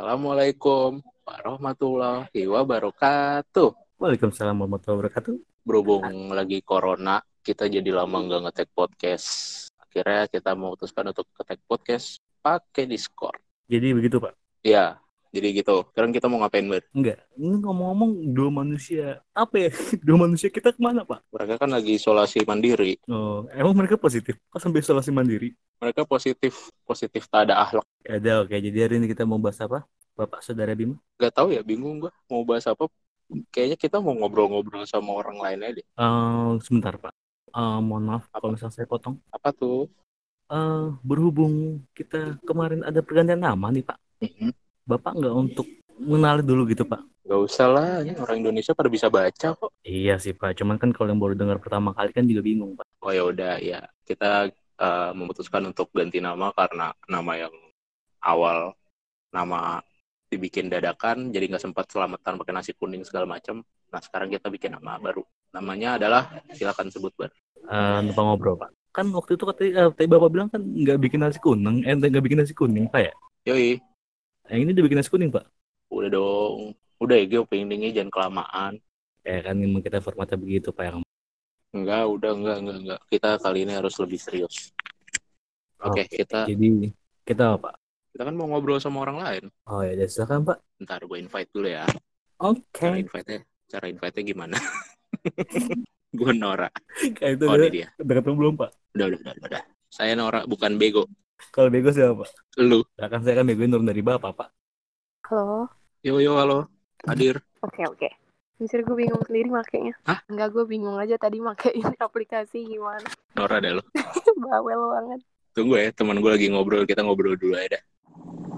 Assalamualaikum warahmatullahi wabarakatuh. Waalaikumsalam warahmatullahi wabarakatuh. Berhubung lagi corona, kita jadi lama nggak ngetek podcast. Akhirnya kita memutuskan untuk ngetek podcast pakai Discord. Jadi begitu Pak? Ya, jadi gitu. Sekarang kita mau ngapain, Ber? Enggak. Ini ngomong-ngomong dua manusia apa ya? Dua manusia kita ke mana Pak? Mereka kan lagi isolasi mandiri. Oh, emang mereka positif? Kok sampai isolasi mandiri? Mereka positif, positif tak ada akhlak. Ya udah oke. Jadi hari ini kita mau bahas apa? Bapak Saudara Bima? Gak tahu ya, bingung gua mau bahas apa. Kayaknya kita mau ngobrol-ngobrol sama orang lain aja deh. Eh, sebentar Pak. Eh, mohon maaf kalau misalnya saya potong. Apa tuh? Eh, berhubung kita kemarin ada pergantian nama nih Pak. Mhm. Bapak nggak untuk mengenali dulu gitu Pak? Gak usah lah, ini orang Indonesia pada bisa baca kok. Iya sih Pak. Cuman kan kalau yang baru dengar pertama kali kan juga bingung Pak. Oh ya udah ya, kita eh, memutuskan untuk ganti nama karena nama yang awal nama dibikin dadakan, jadi nggak sempat selamatan pakai nasi kuning segala macam. Nah sekarang kita bikin nama baru. Namanya adalah silakan sebut ber. Eh, numpang ngobrol Pak. Kan waktu itu katanya, eh, tadi Bapak bilang kan nggak bikin nasi kuning, eh nggak bikin nasi kuning Pak ya? Yoi, Yang ini udah bikin nasi kuning Pak. udah dong. Udah ya, gue openingnya jangan kelamaan. Ya kan memang kita formatnya begitu Pak yang Enggak, udah enggak, enggak, enggak. Kita kali ini harus lebih serius. Oke, kita Jadi kita apa Pak? kita kan mau ngobrol sama orang lain. Oh ya, silakan Pak. Ntar gue invite dulu ya. Oke. Cara invite-nya, cara invite-nya gimana? gue Nora. Kayak itu Oh, udah, dia. udah ketemu belum Pak? Udah, udah, udah, udah. Saya Nora, bukan bego. Kalau bego siapa Pak? Lu. Nah, kan saya kan begoin turun dari Bapak Pak. Halo. Yo, yo, halo. Hadir. Oke oke. Jujur gue bingung sendiri makainya. Hah? Enggak gue bingung aja tadi make ini aplikasi gimana. Nora dah lo. Bawel banget. Tunggu ya, teman gue lagi ngobrol. Kita ngobrol dulu aja dah.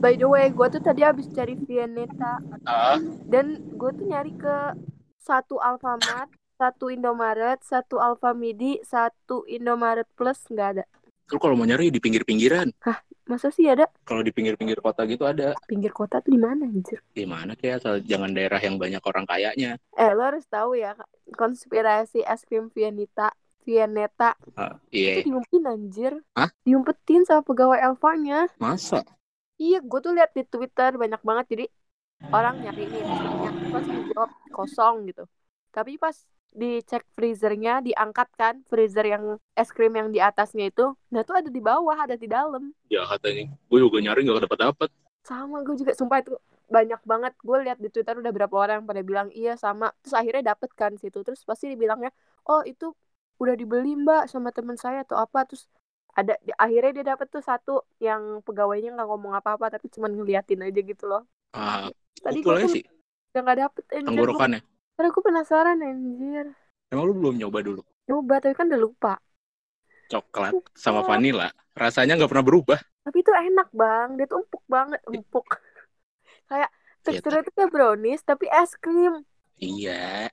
By the way, gue tuh tadi habis cari Vianeta Ah, dan gue tuh nyari ke satu Alfamart, satu Indomaret, satu Alfamidi, satu Indomaret Plus nggak ada. Lu kalau mau nyari di pinggir-pinggiran. Masa sih ada? Kalau di pinggir-pinggir kota gitu ada. Pinggir kota tuh di mana anjir? Di mana kayak asal jangan daerah yang banyak orang kayanya. Eh lo harus tahu ya konspirasi es krim Vianeta, Vianeta Ah, itu iya. diumpetin anjir. Hah? Diumpetin sama pegawai Elfanya. Masa? Iya, gue tuh lihat di Twitter banyak banget jadi orang nyari pesennya pas dijawab kosong gitu. Tapi pas dicek freezernya diangkat kan freezer yang es krim yang di atasnya itu, nah tuh ada di bawah ada di dalam. Ya katanya. Gue juga nyari gak dapat-dapat. Sama gue juga sumpah itu banyak banget gue lihat di Twitter udah berapa orang yang pada bilang iya sama terus akhirnya dapet kan situ terus pasti dibilangnya oh itu udah dibeli mbak sama teman saya atau apa terus ada di- akhirnya dia dapet tuh satu yang pegawainya nggak ngomong apa-apa tapi cuma ngeliatin aja gitu loh Ah, Tadi aja tuh sih. udah nggak dapet anjir Gua- Tenggorokannya. Karena gue penasaran anjir Emang lu belum nyoba dulu? coba tapi kan udah lupa Coklat sama vanilla. Rasanya nggak pernah berubah. tapi itu enak bang dia tuh empuk banget empuk kayak teksturnya tuh kayak brownies tapi es krim Iya.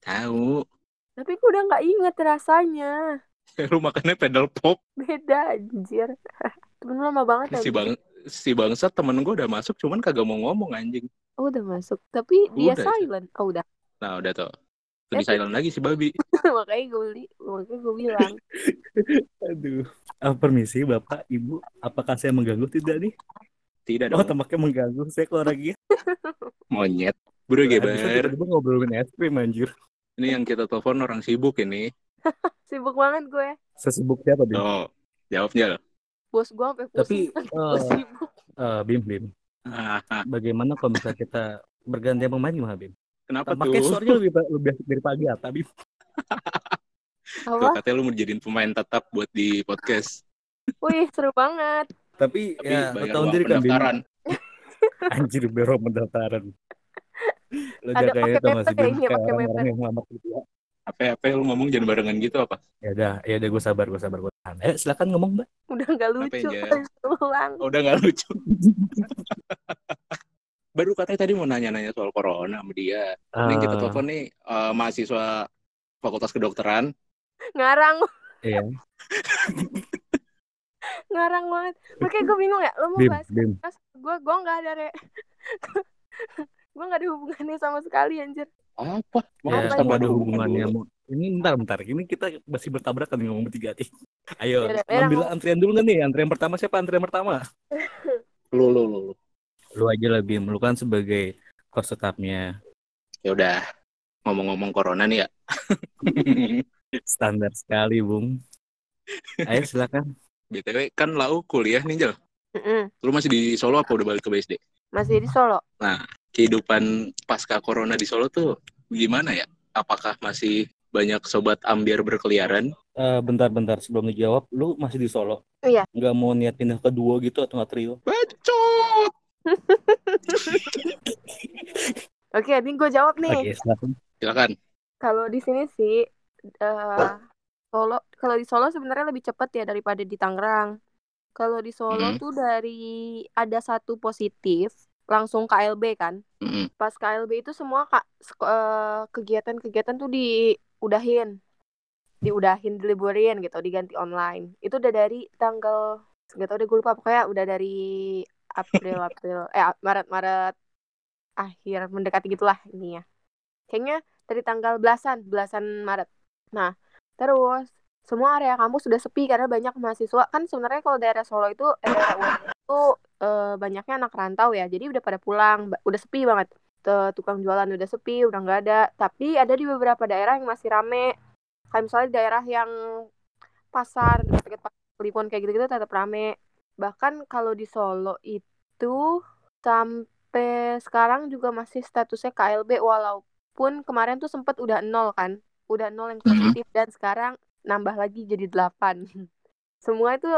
Tahu. tapi gue udah nggak inget rasanya lu makannya pedal pop. beda anjir temen lama banget Si bang si bangsat temen gue udah masuk cuman kagak mau ngomong anjing. oh udah masuk tapi dia Udah, silent oh udah Nah udah tuh. Lebih Eh, silent lagi si babi. makanya gue beli makanya gue bilang Aduh. Ah, permisi Bapak, Ibu, apakah saya mengganggu tidak nih? Tidak Oh, dong. tampaknya mengganggu. Saya keluar lagi ya. Monyet. Bro Bisa Geber. tiba-tiba ngobrolin es krim anjir. Ini yang kita telepon orang sibuk ini. sibuk banget gue Sesibuk siapa, Bim? Tuh. Jawabnya loh. bos gue sampai pusing Tapi, gue sibuk eh, Bim, Bim. Ah, ah. Bagaimana kalau misalnya kita bergantian pemain gimana, Bim? Kenapa Tampaknya tuh? suaranya lebih, lebih asik dari pagi? Tuh, apa katanya lu mau jadiin pemain tetap buat di podcast. wih seru banget Tapi, Tapi ya, bayar tahu uang sendiri kan, pendaftaran. Anjir, bero pendaftaran. Lo Ada jaga ya pakai tau gak paper sih, Bim? kayaknya, Kayak pakai orang-orang yang ngelamar gitu ya. Apa apa lu ngomong jangan barengan gitu apa? Ya udah, ya udah gue sabar, gue sabar, gue tahan. Eh, silakan ngomong, Mbak. udah nggak lucu ulang Oh, udah nggak lucu. Baru katanya tadi mau nanya-nanya soal corona sama dia. Ini yang kita Eh, telepon nih eh, mahasiswa Fakultas Kedokteran. ngarang Iya, ngarang banget makanya gue bingung ya lo mau Bim, bahas Bim. Mas, gue gue nggak ada re gue nggak ada hubungannya sama sekali anjir Apa? Ya, Apa ada hubungannya. Ini bentar, bentar. Ini kita masih bertabrakan nih ngomong bertiga nih. Ayo, Yaudah, Merah ambil mau- antrian dulu nggak nih? Antrian pertama siapa antrian pertama? Lu, lu, lu. Lu. Aja lah Bim, lu kan sebagai course tetapnya. Ya udah, ngomong-ngomong corona nih ya. Standar sekali, Bung. Ayo silakan. BTW kan lau kuliah nih, Jel. Mm-mm. Lu masih di Solo apa udah balik ke BSD? Masih di Solo. Kehidupan pasca corona di Solo tuh gimana ya? Apakah masih banyak sobat ambiar berkeliaran? Eh, bentar-bentar sebelum dijawab, lu masih di Solo? Iya. Nggak mau niat pindah ke duo gitu atau nggak trio? Bacot! Oke, ini gue jawab nih. Oke, silakan. Silakan. Kalau di sini sih eh Solo, kalau di Solo sebenarnya lebih cepat ya daripada di Tangerang. Kalau di Solo Mhm. tuh dari ada satu positif langsung KLB kan. Mm-mm. Pas KLB itu semua kak eh, kegiatan-kegiatan tuh diudahin, diudahin, diliburin gitu, diganti online. Itu udah dari tanggal nggak tahu deh gue lupa pokoknya udah dari April April. Eh Maret Maret. Akhir mendekati gitulah ini ya. Kayaknya dari tanggal belasan belasan Maret. Nah terus semua area kampus sudah sepi karena banyak mahasiswa. Kan sebenarnya kalau daerah Solo itu daerah itu eh, banyaknya anak rantau ya. Jadi udah pada pulang udah sepi banget. Tukang jualan udah sepi udah nggak ada. Tapi ada di beberapa daerah yang masih rame. Kayak misalnya daerah yang pasar dekat pasar kayak gitu-gitu tetap rame bahkan kalau di Solo itu sampai sekarang juga masih statusnya KLB walaupun kemarin tuh sempat udah nol kan udah nol yang positif dan sekarang nambah lagi jadi delapan. Semua itu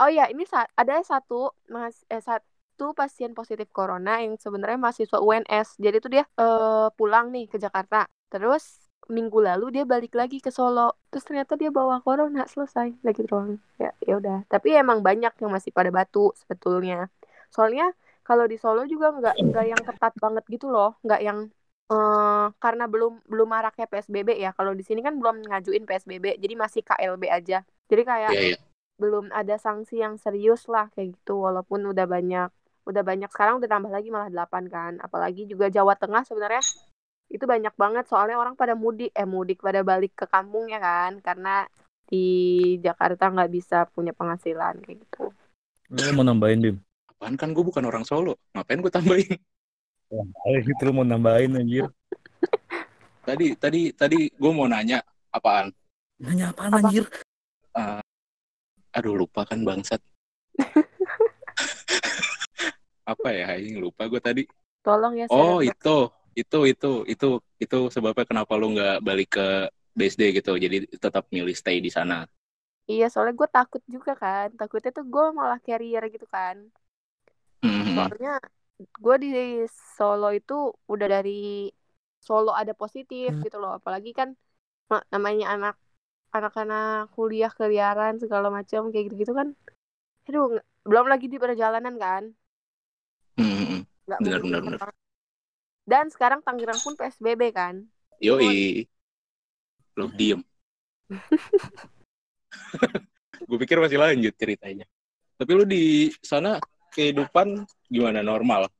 oh ya ini sa- ada satu mas eh satu pasien positif corona yang sebenarnya mahasiswa UNS jadi tuh dia eh, pulang nih ke Jakarta. Terus minggu lalu dia balik lagi ke Solo. Terus ternyata dia bawa corona selesai. Lagi doang ya ya udah. Tapi emang banyak yang masih pada batu sebetulnya. Soalnya kalau di Solo juga nggak nggak yang ketat banget gitu loh. Nggak yang eh karena belum belum maraknya PSBB ya. Kalau di sini kan belum ngajuin PSBB jadi masih KLB aja. Jadi kayak Iya, iya. belum ada sanksi yang serius lah kayak gitu. Walaupun udah banyak udah banyak. Sekarang udah tambah lagi malah 8 kan. Apalagi juga Jawa Tengah sebenarnya itu banyak banget soalnya orang pada mudik eh mudik pada balik ke kampung ya kan karena di Jakarta nggak bisa punya penghasilan kayak gitu Lu mau nambahin, Bim? Apaan kan gue bukan orang Solo. Ngapain gue tambahin? Ayo, itu lu mau nambahin, anjir. Tadi tadi tadi gue mau nanya apaan? Nanya apaan, Apa? anjir? Eh, aduh lupa kan bangsat. Apa ya? Ini lupa gue tadi. tolong ya Oh saya itu itu itu itu itu sebabnya kenapa lu nggak balik ke BSD gitu. Jadi tetap milih stay di sana. iya soalnya gue takut juga kan takutnya tuh gue malah carrier gitu kan Mhm. soalnya gue di Solo itu udah dari Solo ada positif gitu loh apalagi kan ma- namanya anak anak-anak kuliah keliaran segala macam kayak gitu-gitu kan aduh belum lagi di perjalanan kan Mhm. nggak Benar, benar, benar. Dan sekarang Tangerang pun PSBB kan Yoi. Lu diem. gue pikir masih lanjut ceritanya. Tapi lu di sana kehidupan gimana normal?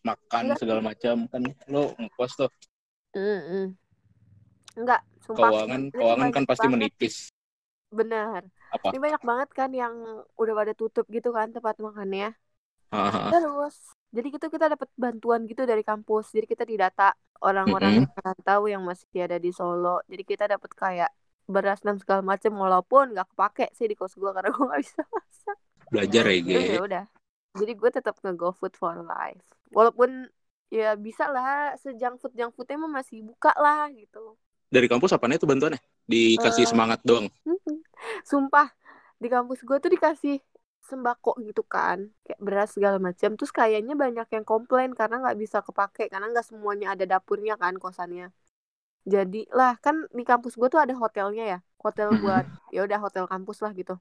Makan Enggak. segala macam kan lu ngekos tuh. Mm-mm. enggak sumpah Keuangan keuangan kan pasti banget. menipis. benar Apa? ini banyak banget kan yang udah pada tutup gitu kan tempat makannya. Terus, jadi gitu kita dapat bantuan gitu dari kampus. Jadi kita didata orang-orang yang rantau yang masih ada di Solo. Jadi kita dapat kayak beras dan segala macam walaupun nggak kepake sih di kos gua karena gua nggak bisa masak. Belajar ya, Ge. ya udah. Jadi gue tetap nge-go food for life. Walaupun ya bisa lah sejang food junk foodnya mah masih buka lah gitu. Dari kampus apanya itu bantuannya? Dikasih Eh. semangat doang. Sumpah di kampus gue tuh dikasih sembako gitu kan. Kayak beras segala macam. Terus kayaknya banyak yang komplain karena nggak bisa kepake karena nggak semuanya ada dapurnya kan kosannya. Jadi lah kan di kampus gue tuh ada hotelnya ya. Hotel buat ya udah hotel kampus lah gitu.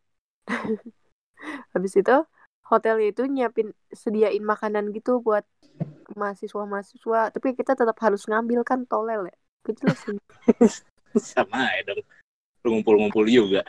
Habis itu hotelnya itu nyiapin sediain makanan gitu buat mahasiswa-mahasiswa. Tapi kita tetap harus ngambil kan tolel ya. Kecil sih. Sama ya dong. Ngumpul-ngumpul juga.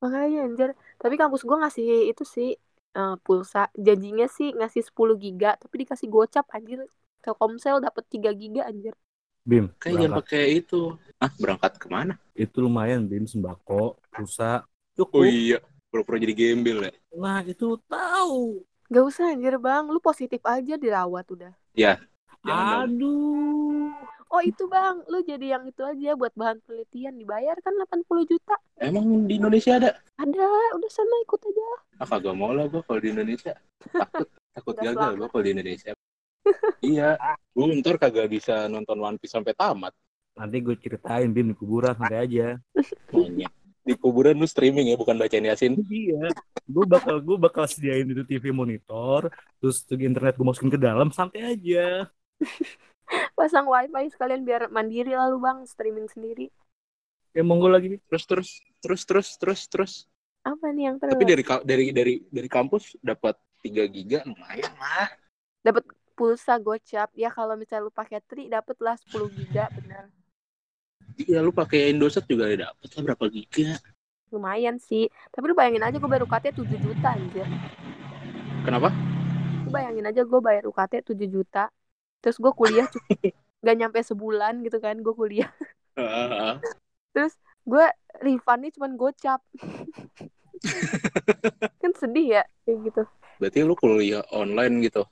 Makanya anjir. Tapi kampus gue ngasih itu sih eh, pulsa. Janjinya sih ngasih 10 giga, tapi dikasih gocap anjir. Telkomsel dapat 3 giga anjir. Bim, Kayak jangan pakai itu. Ah, berangkat ke mana? Itu lumayan, Bim, sembako, pulsa. Oh Cukup. iya, pura-pura jadi gembel ya. Nah, itu tahu. Gak usah anjir bang, lu positif aja dirawat udah. Jangan dong. Oh itu bang, lu jadi yang itu aja buat bahan penelitian dibayar kan 80 juta. Emang di Indonesia ada? Ada, udah sana ikut aja. Ah kagak mau lah gue kalau di Indonesia. Takut takut Udah gagal gue kalau di Indonesia. iya, gue ntar kagak bisa nonton One Piece sampai tamat. Nanti gue ceritain Bim di kuburan santai aja. Monyet. Di kuburan lu streaming ya, bukan bacain Yasin. Iya. Gue bakal gue bakal sediain itu TV monitor, terus tuh internet gue masukin ke dalam santai aja. Pasang wifi sekalian biar mandiri lalu bang, streaming sendiri. Ya monggo lagi. Terus terus terus terus terus terus. Apa nih yang terus? Tapi dari dari dari dari kampus dapat 3 giga lumayan lah. Dapat pulsa gocap. Ya kalau misalnya lu pakai tri dapet lah 10 giga bener. Iya lu pakai Indosat juga dapat lah berapa giga. Lumayan sih. Tapi lu bayangin aja gue bayar UKT 7 juta anjir. Kenapa? Lu bayangin aja gue bayar UKT 7 juta. Terus gue kuliah gak nyampe sebulan gitu kan gue kuliah. Ah, Gue refundnya cuma gocap. kan sedih ya kayak gitu. Berarti lu kuliah online gitu.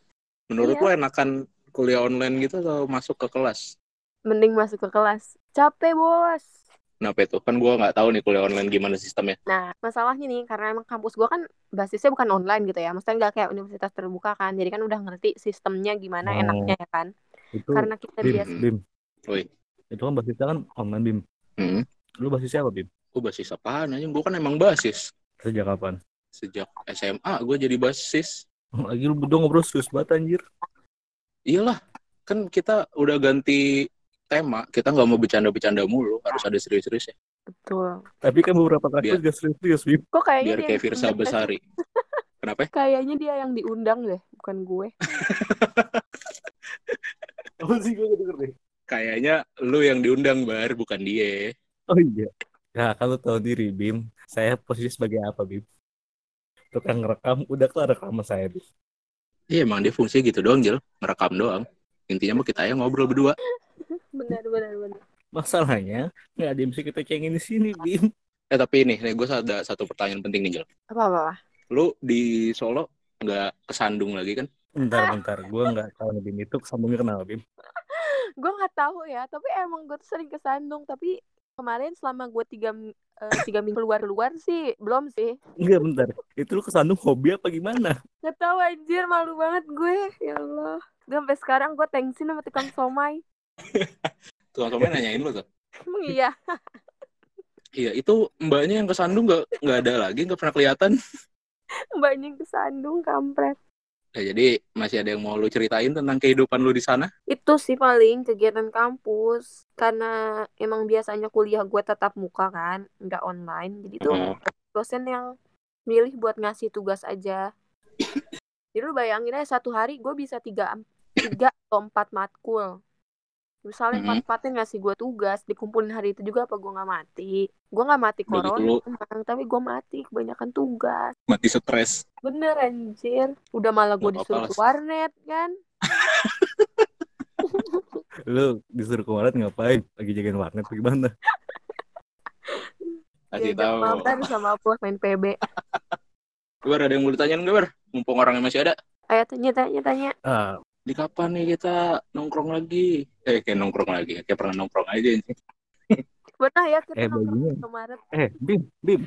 Menurut Iya. lu enakan kuliah online gitu atau masuk ke kelas? Mending masuk ke kelas. Capek bos. Kenapa itu? Kan gua nggak tahu nih kuliah online gimana sistemnya. Nah, masalahnya nih, karena emang kampus gue kan basisnya bukan online gitu ya. Maksudnya nggak kayak universitas terbuka kan. Jadi kan udah ngerti sistemnya gimana Oh. enaknya ya kan. Itu Karena kita Bim, biasa. Bim. Itu kan basisnya kan online Bim. Hmm. Lu basisnya apa Bim? Gue basis apaan aja? Gue kan emang basis. Sejak kapan? Sejak SMA gue jadi basis. Lagi lu berdua ngobrol serius banget anjir. Iyalah, kan kita udah ganti tema. Kita nggak mau bercanda-bercanda mulu. Harus ada serius-serius ya. Betul. Tapi kan beberapa kali Biar- gak serius Bim. Kok kayaknya Biar dia kayak yang Virsa? Besari. Kenapa? Kayaknya dia yang diundang deh, bukan gue. Apa sih gue denger deh. Kayaknya lu yang diundang, Bar. Bukan dia. Oh iya. Ya kalau tahu diri Bim, saya posisi sebagai apa Bim? Tukang rekam, udah kelar rekaman saya Bim. Iya, emang dia fungsinya gitu doang, Jel. Ngerekam doang. Intinya mah kita yang ngobrol berdua. Benar, benar, benar. Masalahnya nggak ada yang bisa kita cengin di sini Bim. Eh, tapi ini, nih gue ada satu pertanyaan penting nih, Jel. Apa apa? apa? Lu di Solo nggak kesandung lagi kan? Bentar bentar, gue nggak tahu nih Bim itu sambungnya kenapa Bim? Gue nggak tahu ya, tapi emang gue tuh sering kesandung. Tapi kemarin selama gue tiga eh, tiga minggu keluar keluar sih belum sih. Enggak bentar, itu lu kesandung hobi apa gimana? Nggak tahu anjir, malu banget gue. Ya Allah. Gue sampai sekarang gue tensin sama tukang somai. Tukang somai nanyain lu tuh. Emang iya. Iya, itu mbaknya yang kesandung nggak nggak ada lagi, nggak pernah kelihatan. Mbaknya yang kesandung kampret. Ya, jadi masih ada yang mau lu ceritain tentang kehidupan lu di sana? Itu sih paling kegiatan kampus. Karena emang biasanya kuliah gue tatap muka kan, nggak online. Jadi tuh Oh. dosen yang milih buat ngasih tugas aja. Jadi lu bayangin aja satu hari gue bisa tiga, tiga atau empat matkul. Misalnya Mhm. empat-empatnya ngasih gue tugas, dikumpulin hari itu juga apa gue nggak mati. Gue nggak mati gitu corona, emang, tapi gue mati kebanyakan tugas. Mati stres. Bener anjir. Udah malah gue disuruh ke warnet kan. Lu disuruh ke warnet ngapain? Lagi jagain warnet gimana? Kasih Diajak tahu. mabar sama bos main PB. Bar, ada yang mau ditanyain nggak, Bar? Mumpung orangnya masih ada. Ayo tanya tanya tanya. Ah, Di kapan nih kita nongkrong lagi? Eh, kayak nongkrong lagi. Kayak pernah nongkrong aja sih. Pernah ya kita Eh, nongkrong kemarin. eh Bim, Bim.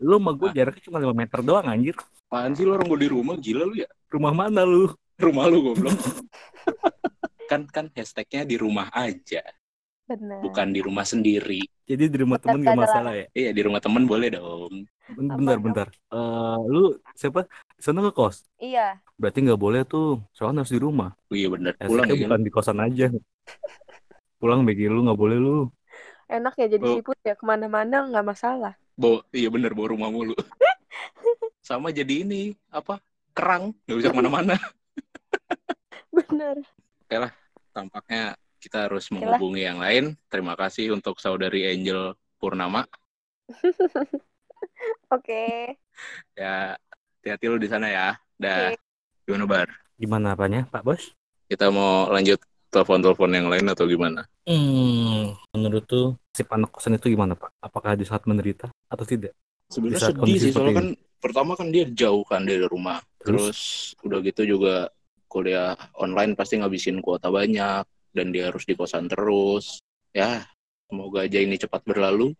Lu sama gue jaraknya cuma 5 meter doang anjir. Apaan sih lu orang gue di rumah? Gila lu ya? Rumah mana lu? Rumah lu goblok. kan kan hashtagnya di rumah aja, Bener. bukan di rumah sendiri. Jadi di rumah temen gak masalah ya? Iya, di rumah temen boleh dong. Ben- Bentar, bentar. Eh, lu siapa? Sana ke kos? Iya. Berarti nggak boleh tuh. Soalnya harus di rumah. Oh, iya bener. Ya, Pulang ya. bukan di kosan aja. Pulang bagi lu nggak boleh lu. Enak ya jadi Oh. siput ya ke mana-mana nggak masalah. Bawa, iya bener, bawa rumah mulu. Sama jadi ini, apa? Kerang. Nggak bisa ke mana-mana. Bener. Tampaknya kita harus Oke lah. menghubungi yang lain. Terima kasih untuk saudari Angel Purnama. Oke. Ya, hati-hati lu di sana ya. Dah. Oke. Gimana, Bar? Gimana apanya, Pak Bos? Kita mau lanjut telepon-telepon yang lain atau gimana? Hmm, menurut tuh si anak kosan itu gimana Pak? Apakah di saat menderita atau tidak? Sebenarnya Di saat sedih kondisi sih, soalnya seperti kan pertama kan dia jauh kan dari rumah terus, udah gitu juga kuliah online pasti ngabisin kuota banyak dan dia harus di kosan terus ya semoga aja ini cepat berlalu